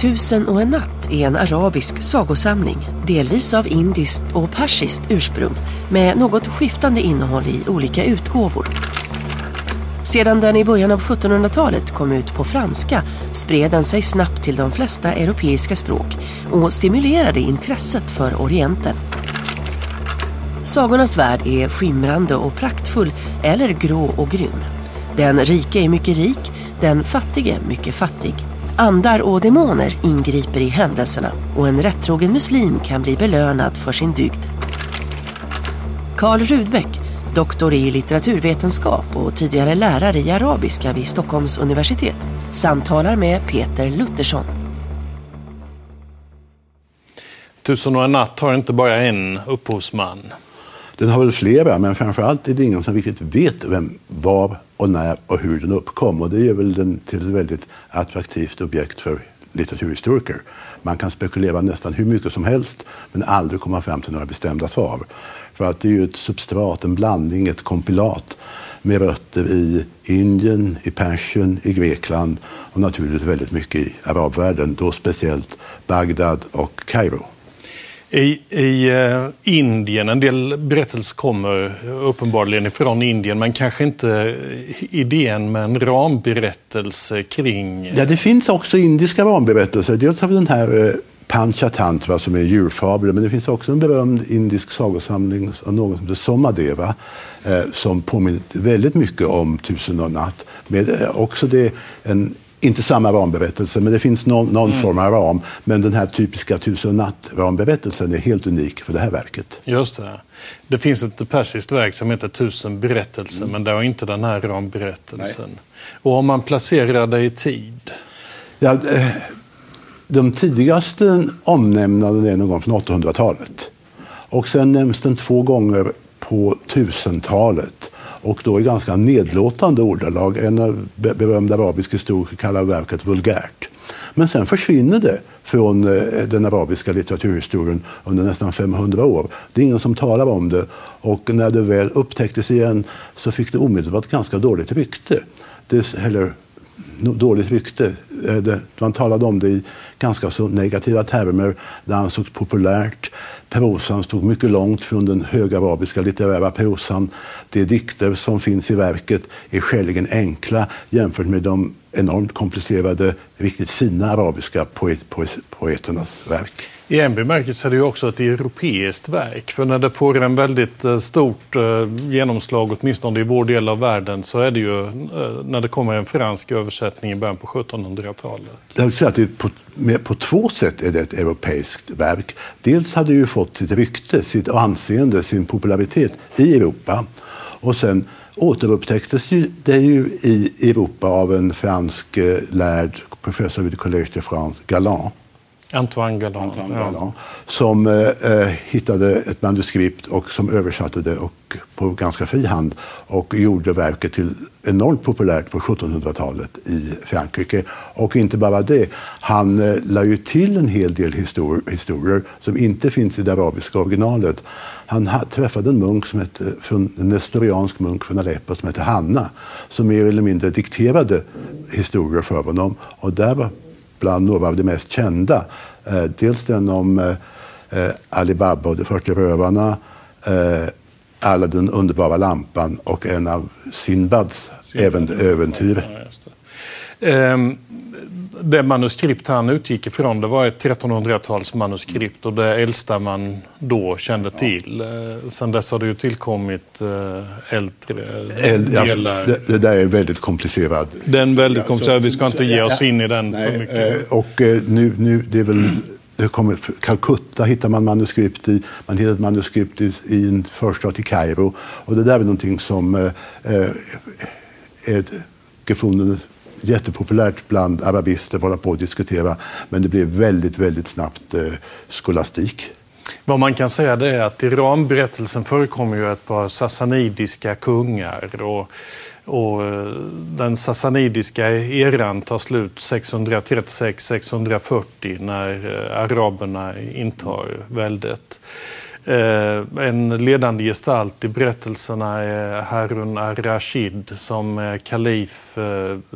Tusen och en natt är en arabisk sagosamling, delvis av indiskt och persiskt ursprung, med något skiftande innehåll i olika utgåvor. Sedan den i början av 1700-talet kom ut på franska spred den sig snabbt till de flesta europeiska språk och stimulerade intresset för Orienten. Sagornas värld är skimrande och praktfull eller grå och grym. Den rike är mycket rik, den fattige mycket fattig. Andar och demoner ingriper i händelserna och en rättrogen muslim kan bli belönad för sin dygd. Karl Rudbeck, doktor i litteraturvetenskap och tidigare lärare i arabiska vid Stockholms universitet, samtalar med Peter Luttersson. Tusen och en natt har inte bara en upphovsman. Den har väl flera, men framförallt är det ingen som riktigt vet vem, var och när och hur den uppkom. Och det gör väl den till ett väldigt attraktivt objekt för litteraturhistoriker. Man kan spekulera nästan hur mycket som helst men aldrig komma fram till några bestämda svar. För att det är ju ett substrat, en blandning, ett kompilat med rötter i Indien, i Persien, i Grekland och naturligtvis väldigt mycket i arabvärlden, då speciellt Bagdad och Kairo. I, I uh, Indien, en del berättelser kommer uppenbarligen ifrån Indien men kanske inte idén med en ramberättelse kring... Ja, det finns också indiska ramberättelser. Dels har vi den här eh, uh, Panchatantra som är djurfabler men det finns också en berömd indisk sagosamling av någon som heter Somadeva eh, som påminner väldigt mycket om Tusen och natt. Med eh, också det, en inte samma ramberättelse, men det finns någon, någon mm. form av ram. Men den här typiska Tusen natt-ramberättelsen är helt unik för det här verket. Just det. Det finns ett persiskt verk som heter Tusen berättelser, mm. men det har inte den här ramberättelsen. Nej. Och om man placerar det i tid? Ja, eh, de tidigaste omnämnandena är någon gång från 800-talet. Och sen nämns den två gånger på 1000-talet och då i ganska nedlåtande ordalag. En av berömda arabiska historiker kallar verket vulgärt. Men sen försvinner det från eh, den arabiska litteraturhistorien under nästan 500 år. Det är ingen som talar om det och när det väl upptäcktes igen så fick det omedelbart ganska dåligt rykte. Det, eller dåligt rykte. Eh, man talade om det i ganska så negativa termer. Det ansågs populärt. Prosan stod mycket långt från den högarabiska litterära prosan. De dikter som finns i verket är skäligen enkla jämfört med de enormt komplicerade, riktigt fina arabiska poet, poet, poeternas verk. I en bemärkelse är det ju också ett europeiskt verk. För när det får en väldigt eh, stort eh, genomslag, åtminstone i vår del av världen, så är det ju eh, när det kommer en fransk översättning i början på 1700-talet. Jag säga att det på, på två sätt är det ett europeiskt verk. Dels hade det ju fått sitt rykte, sitt anseende, sin popularitet i Europa. Och sen återupptäcktes ju, det ju i Europa av en fransk lärd professor vid Collège de France, Galant. Antoine Galland. Antoine Galland ja. Som eh, eh, hittade ett manuskript och som översatte det och, på ganska fri hand och gjorde verket till enormt populärt på 1700-talet i Frankrike. Och inte bara det, han eh, la ju till en hel del histor historier som inte finns i det arabiska originalet. Han träffade en munk som hette, en nestoriansk munk från Aleppo som hette Hanna som mer eller mindre dikterade historier för honom. Och där var bland några av de mest kända. Eh, dels den om eh, eh Ali Baba och de 40 rövarna, Alla den underbara lampan och en av Sinbads Sinbad. äventyr. Ja, ehm, det manuskript han utgick ifrån det var ett 1300-tals manuskript och det äldsta man då kände till. Ja. Sen dess har det ju tillkommit äldre Äld, delar. Ja, det, det, där är väldigt komplicerat. Den väldigt komplicerad. Vi ska inte ge oss in i den Nej, för mycket. Och nu, nu, det är väl det kommer, Calcutta hittar man manuskript i. Man hittar ett manuskript i, i en förstad till Kairo. Och det där är någonting som eh, är gefunden jättepopulärt bland arabister att hålla på och diskutera. Men det blev väldigt, väldigt snabbt eh, skolastik. Vad man kan säga det är att i ramberättelsen förekommer ju ett par sassanidiska kungar. Och, och eh, den sassanidiska eran tar slut 636-640 när eh, araberna intar väldet. Eh, en ledande gestalt i berättelserna är Harun ar-Rashid som kalif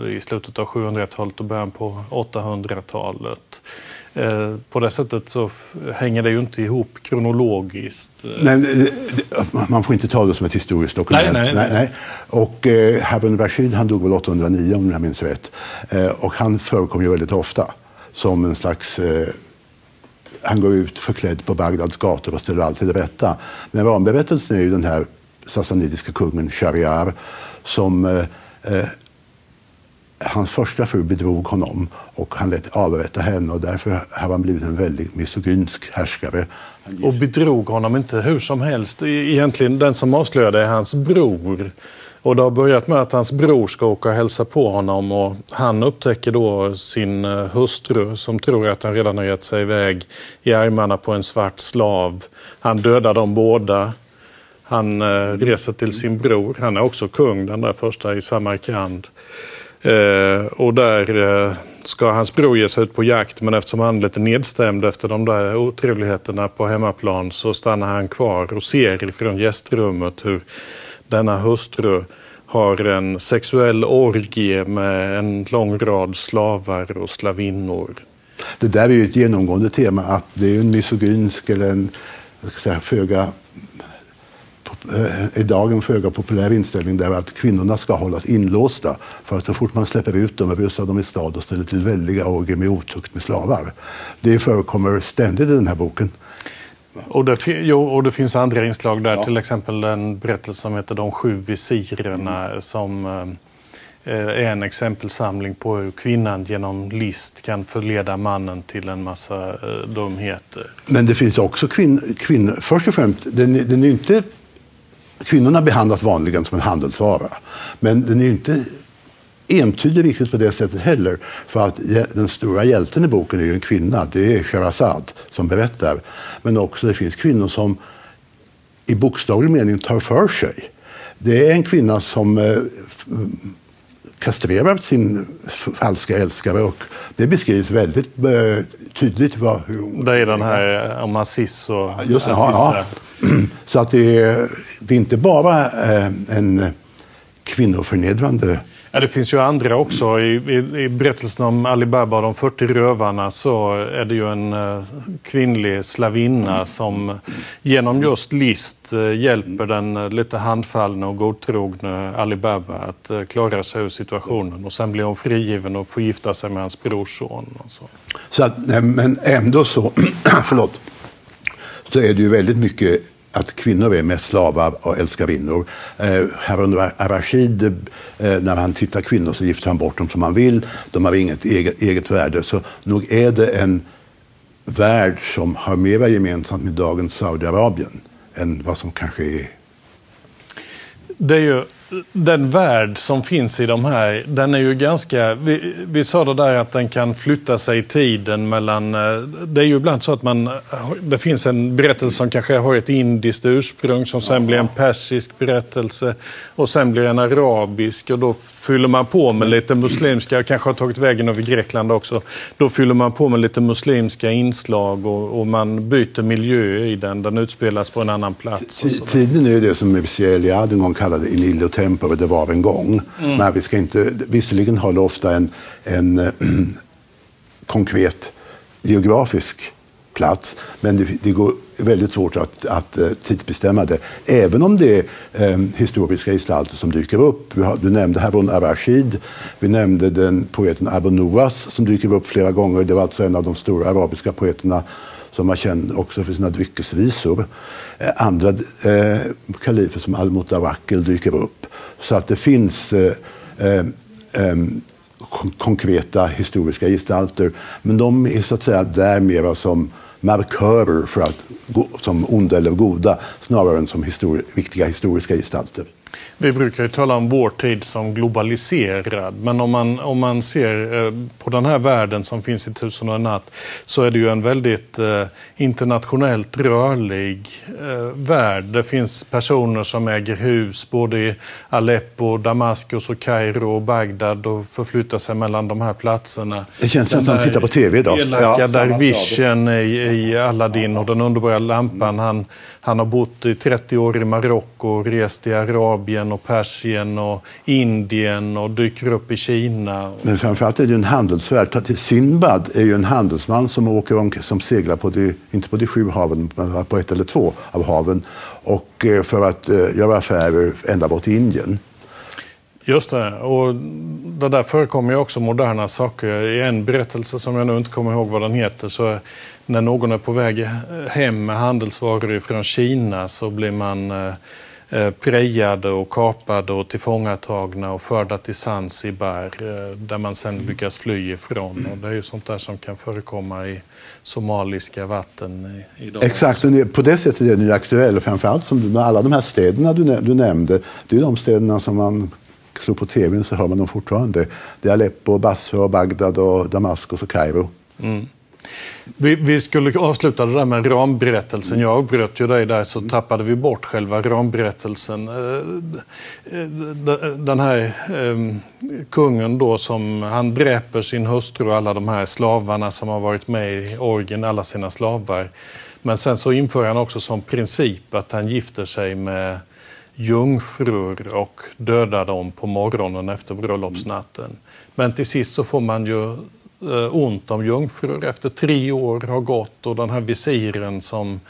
i slutet av 700-talet och början på 800-talet. Eh, på det sättet så hänger det ju inte ihop kronologiskt. Nej, man får inte ta det som ett historiskt dokument. Nej, nej, nej. nej. Och eh, Harun Rashid han dog väl 809 om jag minns rätt. Eh, och han förekom ju väldigt ofta som en slags eh, han går ut förklädd på Bagdads gator och ställer allt till rätta. Men ramberättelsen är ju den här sassanidiska kungen Shariar som eh, eh hans första fru bedrog honom och han lät avrätta henne och därför har han blivit en väldigt misogynsk härskare. Och bedrog honom inte hur som helst. Egentligen den som avslöjade är hans bror. Och det har börjat med att hans bror ska åka och hälsa på honom och han upptäcker då sin eh, hustru som tror att han redan har gett sig iväg i armarna på en svart slav. Han dödar dem båda. Han eh, reser till sin bror. Han är också kung, den där första i Samarkand. Eh, och där eh, ska hans bror ge sig ut på jakt men eftersom han är lite nedstämd efter de där otrevligheterna på hemmaplan så stannar han kvar och ser ifrån gästrummet hur denna hustru har en sexuell orgie med en lång rad slavar och slavinnor. Det där är ju ett genomgående tema att det är en misogynsk eller en säga, föga eh, idag en föga populär inställning där att kvinnorna ska hållas inlåsta. För att så fort man släpper ut dem rusar de i stad och ställer till väldiga orgier med otukt med slavar. Det förekommer ständigt i den här boken. Och det, jo, och det finns andra inslag där, ja. till exempel en berättelse som heter De sju visirerna mm. som eh, är en exempelsamling på hur kvinnan genom list kan förleda mannen till en massa eh, dumheter. Men det finns också kvinnor, kvin, först och främst, den, den är inte kvinnorna behandlas vanligen som en handelsvara. Men den är inte entydig riktigt på det sättet heller. För att den stora hjälten i boken är ju en kvinna. Det är Sherazad som berättar. Men också det finns kvinnor som i bokstavlig mening tar för sig. Det är en kvinna som eh, kastrerar sin falska älskare och det beskrivs väldigt eh, tydligt. Vad, hur, det är den här eh, om Aziz och Just. Ja, ja. Så att det är, det är inte bara eh, en kvinnoförnedrande Ja, det finns ju andra också. I, i, I, berättelsen om Alibaba och de 40 rövarna så är det ju en eh, kvinnlig slavinna som genom just list eh, hjälper den eh, lite handfallna och godtrogne Alibaba att klara sig ur situationen. Och sen blir hon frigiven och får gifta sig med hans brorson. så. Så att, men ändå så, förlåt, så är det ju väldigt mycket att kvinnor är mest slavar och älskarinnor. Eh, Harun Arashid, eh, när han tittar kvinnor så gifter han bort dem som han vill. De har inget eget, eget värde. Så nog är det en värld som har mera gemensamt med dagens Saudiarabien än vad som kanske är... Det är ju den värld som finns i de här, den är ju ganska... Vi, vi sa det där att den kan flytta sig i tiden mellan... Eh, det är ju ibland så att man... Det finns en berättelse som kanske har ett indiskt ursprung som sen blir en persisk berättelse och sen blir en arabisk och då fyller man på med lite muslimska, kanske har tagit vägen över Grekland också. Då fyller man på med lite muslimska inslag och, och man byter miljö i den. Den utspelas på en annan plats. Tiden är det som Eliade en gång kallade in tempo det var en gång. Mm. Men vi ska inte, visserligen har det ofta en, en äh, konkret geografisk plats, men det, det, går väldigt svårt att, att uh, tidsbestämma det. Även om det är um, historiska gestalter som dyker upp. Har, du nämnde Harun ar-Rashid, vi nämnde den poeten Abu Nuwas som dyker upp flera gånger. Det var alltså en av de stora arabiska poeterna som var känd också för sina dryckesvisor. Eh, andra eh, kalifer som Al-Mutawakkil dyker upp. Så att det finns eh, eh, eh konkreta historiska gestalter. Men de är så att säga där mera som markörer för att, som onda eller goda snarare än som histori viktiga historiska gestalter. Vi brukar ju tala om vår tid som globaliserad, men om man, om man ser eh, på den här världen som finns i Tusen och en natt så är det ju en väldigt eh, internationellt rörlig eh, värld. Det finns personer som äger hus både i Aleppo, Damaskus, och Kairo och Bagdad och förflyttar sig mellan de här platserna. Det känns som att titta på tv idag. Elaka ja, dervischen i, i Aladdin och den underbara lampan. Han, han har bott i 30 år i Marocko, rest i Arabien och Persien och Indien och dyker upp i Kina. Men framförallt är det ju en handelsvärld. Sinbad är ju en handelsman som åker om, som seglar på de, inte på de sju haven, men på ett eller två av haven. Och eh, för att eh, göra affärer ända bort till Indien. Just det. Och det där förekommer ju också moderna saker. I en berättelse som jag nu inte kommer ihåg vad den heter så när någon är på väg hem med handelsvaror från Kina så blir man eh, prejade och kapade och tillfångatagna och förda till Zanzibar eh, där man sen lyckas fly ifrån. Och det är ju sånt där som kan förekomma i somaliska vatten idag. Exakt, på det sättet är den ju aktuell. Framförallt som alla de här städerna du, du nämnde, det är de städerna som man slår på tvn så hör man dem fortfarande. Det är Aleppo, Basra, Bagdad, och Damaskus och Kairo. Mm. Vi, vi, skulle avsluta det där med ramberättelsen. Jag avbröt ju dig där så tappade vi bort själva ramberättelsen. Eh, den här ehm, kungen då som han dräper sin hustru och alla de här slavarna som har varit med i orgen, alla sina slavar. Men sen så inför han också som princip att han gifter sig med jungfrur och dödar dem på morgonen efter bröllopsnatten. Men till sist så får man ju Eh, ont om jungfrur efter tre år har gått och den här visiren som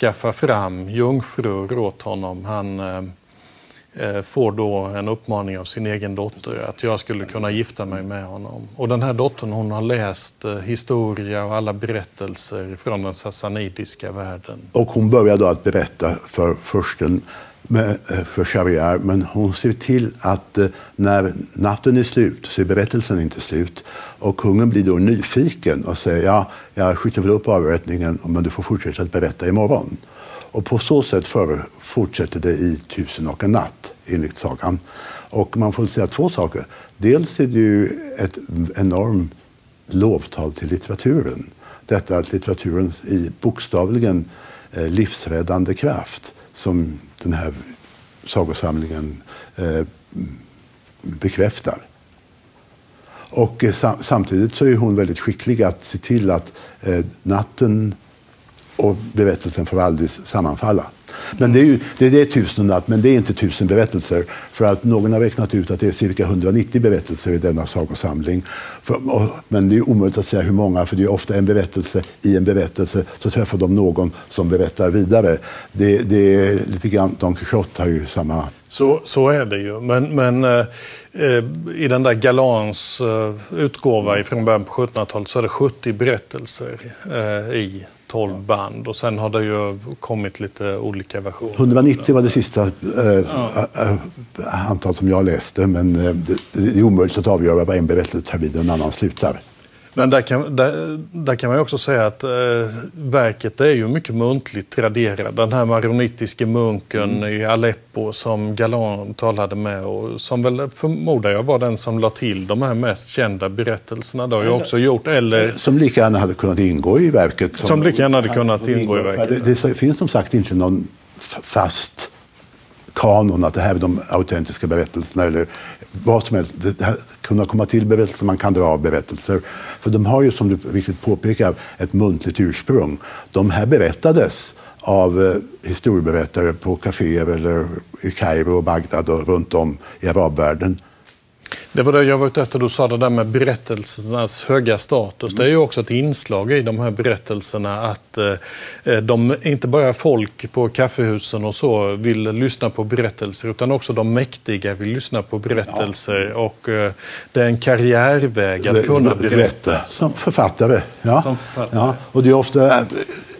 skaffar fram jungfrur åt honom, han eh, eh, får då en uppmaning av sin egen dotter att jag skulle kunna gifta mig med honom. Och den här dottern hon har läst historia och alla berättelser från den sassanidiska världen. Och hon börjar då att berätta för försten med, eh, för Shariar, men hon ser till att eh, när natten är slut så är berättelsen inte slut. Och kungen blir då nyfiken och säger ja, jag skjuter väl upp avrättningen men du får fortsätta att berätta imorgon. Och på så sätt för, fortsätter det i Tusen och en natt enligt sagan. Och man får säga två saker. Dels är det ju ett enormt lovtal till litteraturen. Detta att litteraturen i bokstavligen eh, livsräddande kraft som den här sagosamlingen eh, bekräftar. Och eh, sam samtidigt så är hon väldigt skicklig att se till att eh, natten och berättelsen får aldrig sammanfalla. Men det är ju det är det tusen natt, men det är inte tusen berättelser. För att någon har räknat ut att det är cirka 190 berättelser i denna sagosamling. För, och, men det är omöjligt att säga hur många, för det är ofta en berättelse i en berättelse så träffar de någon som berättar vidare. Det, det är lite grann, Don Quijote har ju samma så, så är det ju. Men, men eh, eh i den där Galans eh, utgåva från början på 1700-talet så är det 70 berättelser eh, i 12 band och sen har det ju kommit lite olika versioner. 190 var det sista eh, ja. äh, antal som jag läste men eh, det, det, är omöjligt att avgöra vad en berättelse tar vid och en annan slutar. Men där kan, där, där kan man ju också säga att eh, verket är ju mycket muntligt traderat. Den här maronitiske munken mm. i Aleppo som Galan talade med och som väl förmodar jag var den som la till de här mest kända berättelserna. Det har jag också gjort. Eller, som lika gärna hade kunnat ingå i verket. Som, som lika gärna hade kunnat ingå i verket. Det, det finns som sagt inte någon fast kanon, att det här är de autentiska berättelserna eller vad som helst. Det här, kunna komma till berättelser, man kan dra av berättelser. För de har ju, som du riktigt påpekar, ett muntligt ursprung. De här berättades av eh, historieberättare på kaféer eller i Kairo och Bagdad och runt om i arabvärlden det var det jag var ute efter. Du sa det där med berättelsernas höga status. Det är ju också ett inslag i de här berättelserna att eh, de, inte bara folk på kaffehusen och så vill lyssna på berättelser utan också de mäktiga vill lyssna på berättelser. Ja. Och eh, det är en karriärväg att kunna berätta. Som författare, ja. Som författare. ja. Och det är ofta,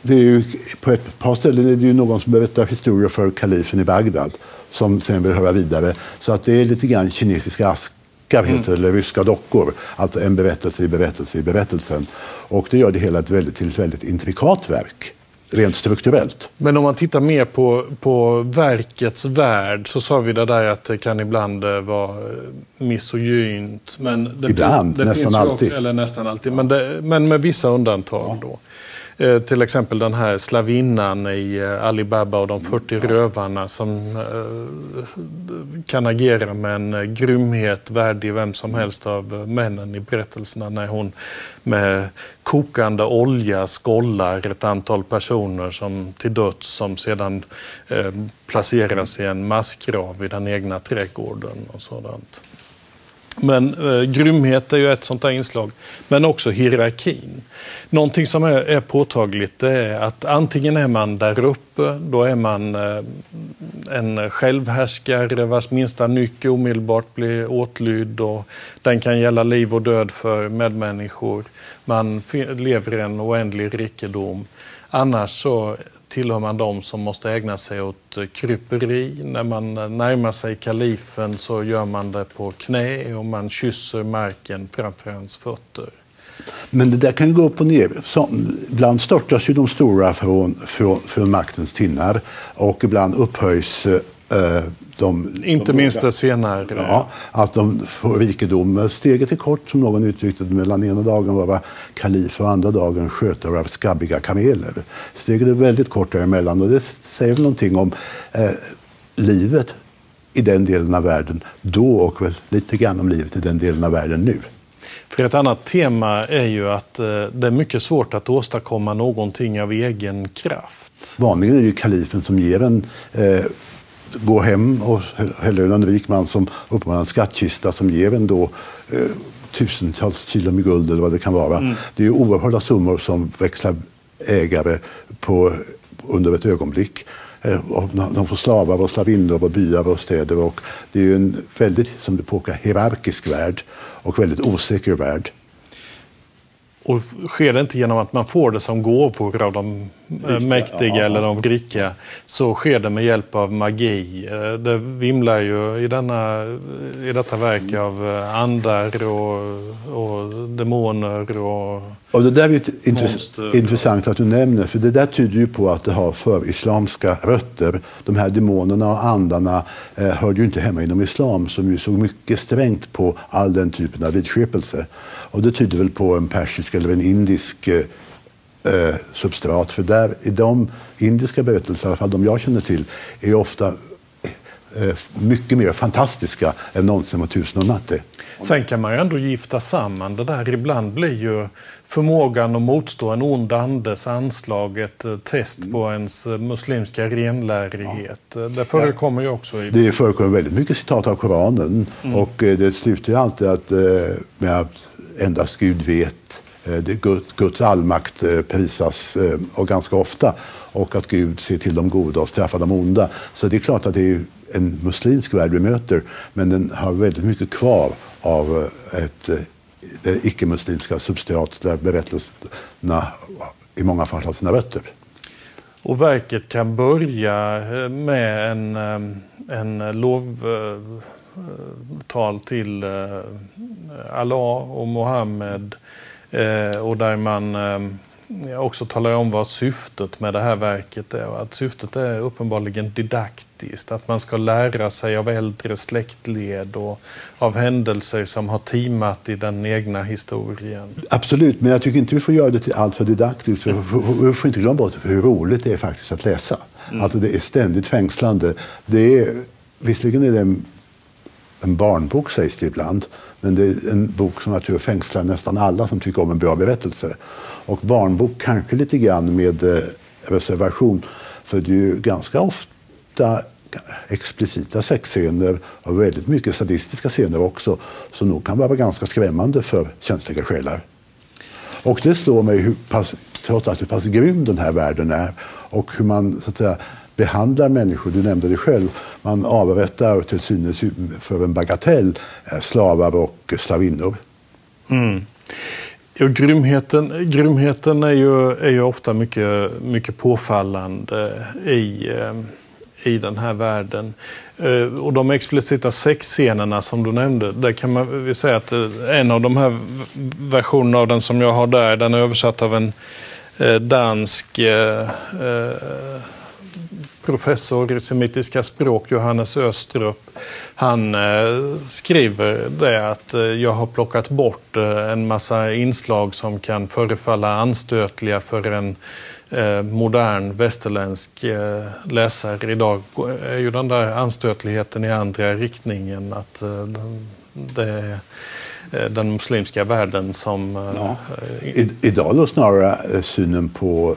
det är ju, på ett par ställen är det ju någon som berättar historier för kalifen i Bagdad som sen vill höra vidare. Så att det är lite grann kinesiska ask dockar heter mm. eller ryska dockor. Alltså en berättelse i berättelse i berättelsen. Och det gör det hela väldigt, till ett väldigt intrikat verk. rent strukturellt. Men om man tittar mer på, på verkets värld så sa vi det där att det kan ibland eh, vara eh, misogynt. Men det ibland, det nästan alltid. Också, eller nästan alltid, men, det, men med vissa undantag. Ja. Då. Eh, till exempel den här slavinnan i eh, Alibaba och de 40 rövarna som eh, kan agera med en grymhet värdig vem som helst av männen i berättelserna när hon med kokande olja skollar ett antal personer som till döds som sedan placeras i en massgrav i den egna trädgården och sådant. Men eh, grymhet är ju ett sånt där inslag. Men också hierarkin. Någonting som är, är påtagligt är att antingen är man där uppe, då är man eh, en självhärskare vars minsta nyck omedelbart blir åtlydd och den kan gälla liv och död för medmänniskor. Man lever i en oändlig rikedom. Annars så tillhör man de som måste ägna sig åt eh, kryperi. När man eh, närmar sig kalifen så gör man det på knä och man kysser marken framför hans fötter. Men det där kan gå upp och ner. Som, ibland störtas ju de stora från, från, från maktens tinnar och ibland upphöjs eh, de, Inte de minst det senare. Ja, att de får rikedom. Steget är kort, som någon uttryckte det, mellan ena dagen vara kalif och andra dagen skötare av skabbiga kameler. Steget är väldigt kort däremellan och det säger väl någonting om eh, livet i den delen av världen då och väl lite grann om livet i den delen av världen nu. För ett annat tema är ju att eh, det är mycket svårt att åstadkomma någonting av egen kraft. Vanligen är det ju kalifen som ger en eh, gå hem och häller en rik man som uppmanar en skattkista som ger en då eh, tusentals kilo med guld eller vad det kan vara. Mm. Det är ju oerhörda summor som växlar ägare på, under ett ögonblick. Eh, de får slavar och slavinnor och byar och städer. Och det är ju en väldigt, som det påkar, hierarkisk värld och väldigt osäker värld. Och sker det inte genom att man får det som gåvor av de rika, mäktiga ja. eller de rika så sker det med hjälp av magi. Eh, det vimlar ju i, denna, i detta verk av eh, andar och, och demoner och och det där är ett intress intressant att du nämner, för det där tyder ju på att det har för islamska rötter. De här demonerna och andarna eh, hörde ju inte hemma inom islam som ju såg mycket strängt på all den typen av vidskepelse. Och det tyder väl på en persisk eller en indisk eh, eh, substrat. För där, i de indiska berättelser, i alla fall de jag känner till, är ofta eh, mycket mer fantastiska än någonsin vad tusen och natt är. Sen kan man ju ändå gifta samman det där. Ibland blir ju förmågan att motstå en ond andes anslag ett eh, test mm. på ens eh, muslimska renlärighet. Ja. Det förekommer ju också. I... Det förekommer väldigt mycket citat av Koranen mm. och det slutar ju alltid att, med att endast Gud vet. Eh, Guds allmakt eh, prisas eh, och ganska ofta och att Gud ser till de goda och straffar de onda. Så det är klart att det är en muslimsk värld vi möter men den har väldigt mycket kvar av ett det icke-muslimska substrat där berättelserna i många fall har sina rötter. Och verket kan börja med en, en lovtal till Allah och Mohammed eh, och där man också talar om vad syftet med det här verket är. Att syftet är uppenbarligen didaktiskt, att man ska lära sig av äldre släktled och av händelser som har timat i den egna historien. Absolut, men jag tycker inte vi får göra det till allt för didaktiskt. Vi får, vi får inte glömma bort hur roligt det är faktiskt att läsa. Mm. Alltså det är ständigt fängslande. Det är, visserligen är det en, barnbok sägs det ibland, men det är en bok som jag tror fängslar nästan alla som tycker om en bra berättelse. Och barnbok kanske lite grann med eh, reservation. För det är ju ganska ofta explicita sexscener och väldigt mycket sadistiska scener också som nog kan vara ganska skrämmande för känsliga själar. Och det slår mig hur pass, trots allt hur pass grym den här världen är och hur man så att säga, behandlar människor. Du nämnde det själv. Man avrättar till synes för en bagatell slavar och slavinnor. Mm. Ja, grymheten, grymheten är, ju, är ju ofta mycket, mycket påfallande i, eh, i den här världen. Eh, och de explicita sexscenerna som du nämnde, där kan man väl säga att eh, en av de här versionerna av den som jag har där, den är översatt av en dansk eh, professor i semitiska språk, Johannes Östrup, han eh, skriver det att eh, jag har plockat bort eh, en massa inslag som kan förefalla anstötliga för en modern västerländsk läsare idag är ju den där anstötligheten i andra riktningen. Att det är den muslimska världen som... Ja. Idag då snarare synen på,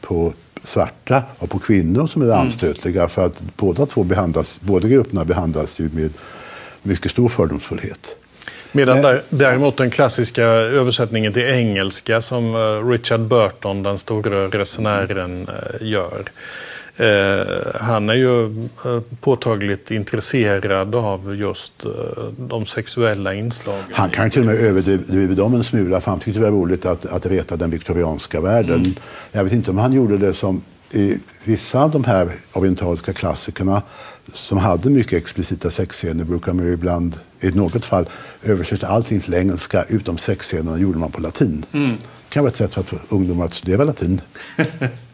på svarta och på kvinnor som är mm. anstötliga. För att båda, två behandlas, båda grupperna behandlas ju med mycket stor fördomsfullhet. Medan där, däremot den klassiska översättningen till engelska som eh, Richard Burton, den stora resenären, eh, gör. Eh, han är ju påtagligt intresserad av just de sexuella inslagen. Han kan till och med överdriva dem en smula för han tyckte det var roligt att, att reta den viktorianska världen. Mm. Jag vet inte om han gjorde det som i vissa av de här orientaliska klassikerna som hade mycket explicita sexscener brukar man ju ibland, i något fall, översätta allting till engelska utom sexscenerna gjorde man på latin. Mm. Det kan vara ett sätt för ungdomar att studera latin.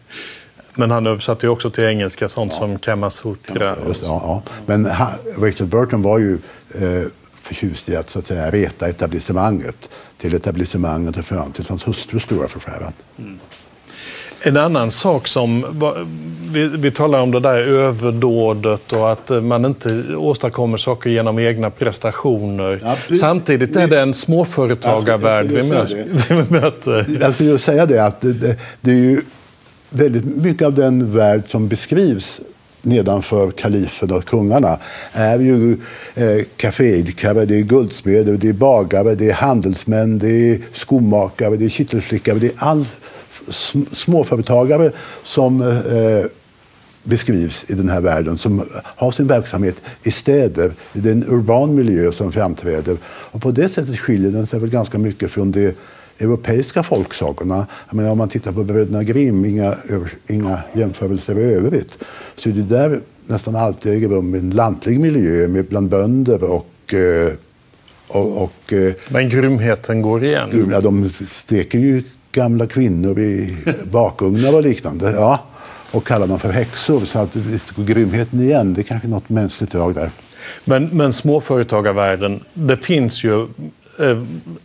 Men han översatte ju också till engelska sånt ja. som Kamasutra. Ja, ja. Men han, Richard Burton var ju eh, förtjust i att, så att säga, reta etablissemanget till etablissemanget och fram till hans hustrus stora förfäran. Mm. En annan sak som, vi, vi talar om det där överdådet och att man inte åstadkommer saker genom egna prestationer. Ja, Samtidigt är det en småföretagarvärld vi, möter. Jag skulle säga det att det, det är ju väldigt mycket av den värld som beskrivs nedanför kalifen och kungarna är ju eh, kaféidkare, det är guldsmeder, det är bagare, det är handelsmän, det är skomakare, det är kittelflickare, det är all småföretagare som eh, beskrivs i den här världen som har sin verksamhet i städer. i den urban miljö som framträder. Och på det sättet skiljer den sig väl ganska mycket från det europeiska folksagorna. Jag menar, om man tittar på Bröderna Grimm, inga, inga jämförelser i övrigt, så är det där nästan alltid äger rum i en lantlig miljö med bland bönder och eh, och, och, eh, Men grymheten går igen? Ja, de steker ju gamla kvinnor i bakugnar och liknande. Ja, och kallar dem för häxor. Så att visst går grymheten igen. Det är kanske något mänskligt drag där. Men, men småföretagarvärlden, det finns ju eh,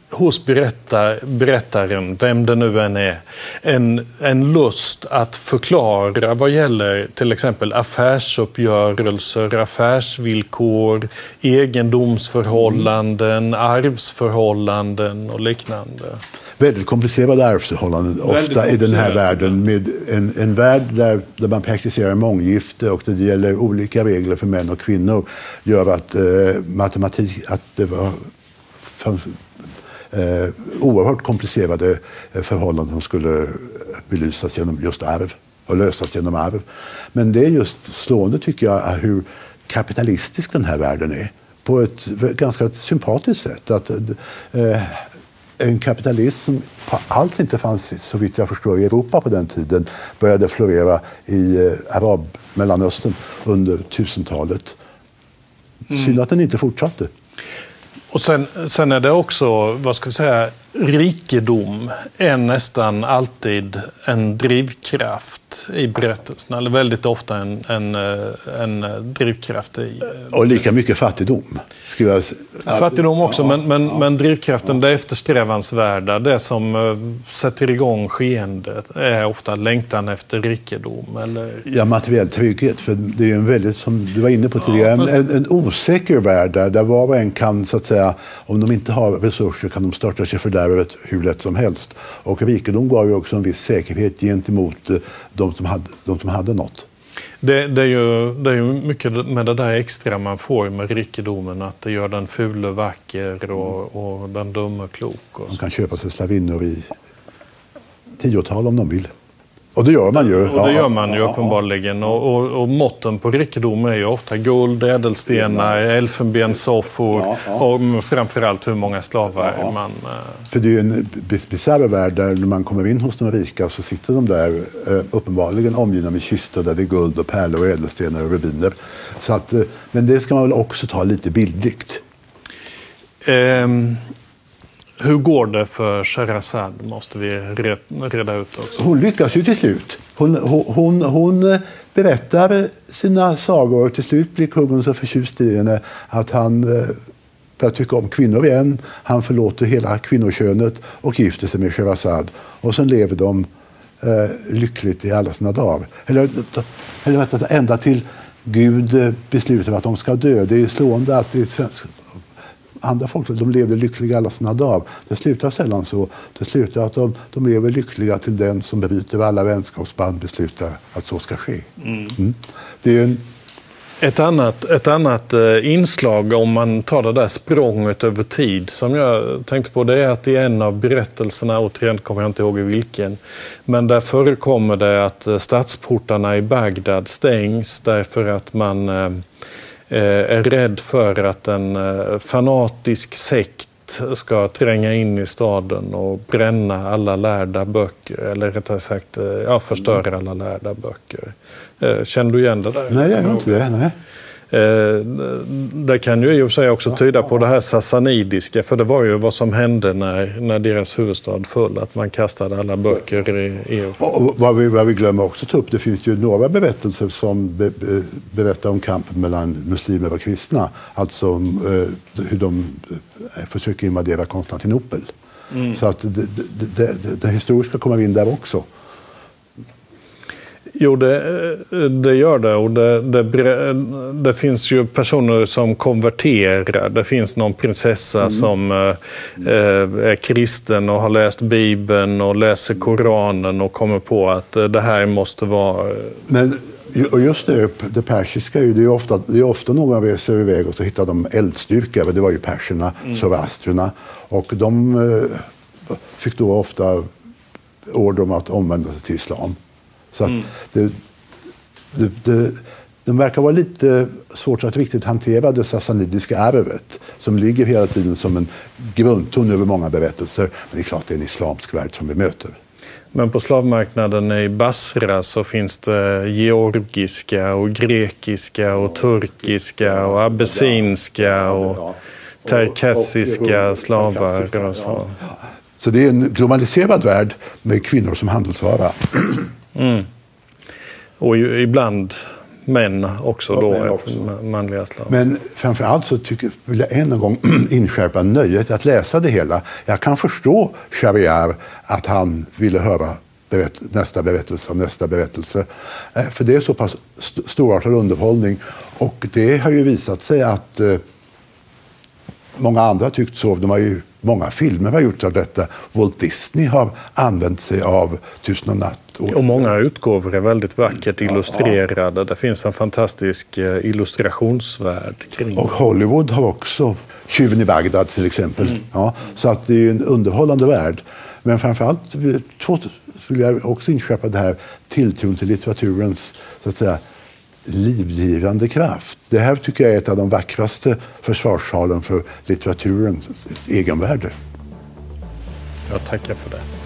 hos berättar, berättaren, vem det nu än är, en, en lust att förklara vad gäller till exempel affärsuppgörelser, affärsvillkor, egendomsförhållanden, mm. arvsförhållanden och liknande väldigt komplicerade arvsförhållanden ofta i den här världen. Med en, en värld där, där man praktiserar månggifte och det gäller olika regler för män och kvinnor gör att eh, matematik, att det var, fanns eh, oerhört komplicerade eh, förhållanden som skulle belysas genom just arv och lösas genom arv. Men det är just slående tycker jag hur kapitalistisk den här världen är på ett ganska sympatiskt sätt. Att, eh, en kapitalism som alls inte fanns, så vitt jag förstår, i Europa på den tiden började florera i eh, arab Mellanöstern under tusentalet. Mm. Synd att den inte fortsatte. Och sen, sen är det också, vad ska vi säga, rikedom är nästan alltid en drivkraft i berättelsen. Eller väldigt ofta en, en, en drivkraft i... Och lika mycket fattigdom. Jag... Fattigdom också, ja, men, men, ja. men drivkraften, det eftersträvansvärda, det som eh, sätter igång skeendet, är ofta längtan efter rikedom. Eller... Ja, materiell trygghet. För det är en väldigt, som du var inne på tidigare, ja, fast... en, en, osäker värld där, där var och en kan, så att säga, om de inte har resurser kan de starta sig för fördärvet hur lätt som helst. Och rikedom gav ju också en viss säkerhet gentemot eh, de som hade, de som hade något. Det, det, är ju, det är ju mycket med det där extra man får med rikedomen, att det gör den fule vacker och, och den dumme klok. Och de kan köpa sig slavinnor i tiotal om de vill. Och det gör man ju. Och det gör man ju uppenbarligen. Och, och, och måtten på rikedom är ju ofta guld, ädelstenar, elfenbenssoffor och framförallt hur många slavar man... Uh... För det är ju en bisarr värld där när man kommer in hos de rika så sitter de där uh, uppenbarligen omgivna med kistor där det är guld och pärlor och ädelstenar och rubiner. Så att, uh, men det ska man väl också ta lite bildligt. Um... Hur går det för Sherazad? måste vi reda ut också. Hon lyckas ju till slut. Hon, hon, hon, hon berättar sina sagor och till slut blir kungen så förtjust i henne att han eh, börjar tycka om kvinnor igen. Han förlåter hela kvinnokönet och gifter sig med Sherazad. Och sen lever de eh, lyckligt i alla sina dagar. Eller, eller ända till Gud eh, beslutar att de ska dö. Det är slående att det andra folk de levde lyckliga alla sina dagar. Det slutar sällan så. Det slutar att de, de lever lyckliga till den som bryter alla vänskapsband beslutar att så ska ske. Mm. Mm. Det är en ett annat, ett annat eh, inslag, om man tar det där språnget över tid, som jag tänkte på, det är att i en av berättelserna, återigen kommer jag inte ihåg i vilken, men där förekommer det att eh, stadsportarna i Bagdad stängs därför att man eh, är rädd för att en fanatisk sekt ska tränga in i staden och bränna alla lärda böcker, eller rättare sagt ja, förstöra alla lärda böcker. Eh, känner du igen det där? Nej, jag gör inte det. Nej. Eh, det kan ju i och för sig också tyda på det här sassanidiska, för det var ju vad som hände när, när deras huvudstad föll, att man kastade alla böcker i... i... Och vad, vi, vad vi glömmer också ta upp, det finns ju några berättelser som be, be, berättar om kampen mellan muslimer och kristna, alltså eh, hur de eh, försöker invadera Konstantinopel. Mm. Så att det, det, det, det, historiska kommer in där också. Jo, det, det gör det. Och det, det, det, finns ju personer som konverterar. Det finns någon prinsessa mm. som eh, är kristen och har läst Bibeln och läser Koranen och kommer på att eh, det här måste vara... Men och just det, det persiska, det är ofta, det är ofta någon reser iväg och så hittar de eldstyrka. Det var ju perserna, mm. zoroastrierna. Och de eh, fick då ofta order om att omvända sig till islam. Så att mm. det, det, det, de verkar vara lite svårt att riktigt hantera det sassanidiska arvet som ligger hela tiden som en grundton över många berättelser. Men det är klart det är en islamsk värld som vi möter. Men på slavmarknaden i Basra så finns det georgiska och grekiska och turkiska och abessinska och terkassiska slavar och så. Så det är en globaliserad värld med kvinnor som handelsvara. Mm. Och ibland män också ja, då, män också. manliga slavar. Men framförallt så tycker, vill jag än en gång inskärpa nöjet att läsa det hela. Jag kan förstå Shariar att han ville höra berätt, nästa berättelse och nästa berättelse. Eh, för det är så pass st storartad underhållning. Och det har ju visat sig att eh, många andra tyckt så. De har ju Många filmer har gjorts av detta. Walt Disney har använt sig av Tusen och natt. Och många utgåvor är väldigt vackert illustrerade. Det finns en fantastisk eh, illustrationsvärld kring Och Hollywood har också Tjuven i Bagdad till exempel. Mm. Ja, så att det är en underhållande värld. Men framförallt vill jag också inskärpa det här tilltron till litteraturens så att säga, livgivande kraft. Det här tycker jag är ett av de vackraste försvarssalen för litteraturens egenvärde. Jag tackar för det.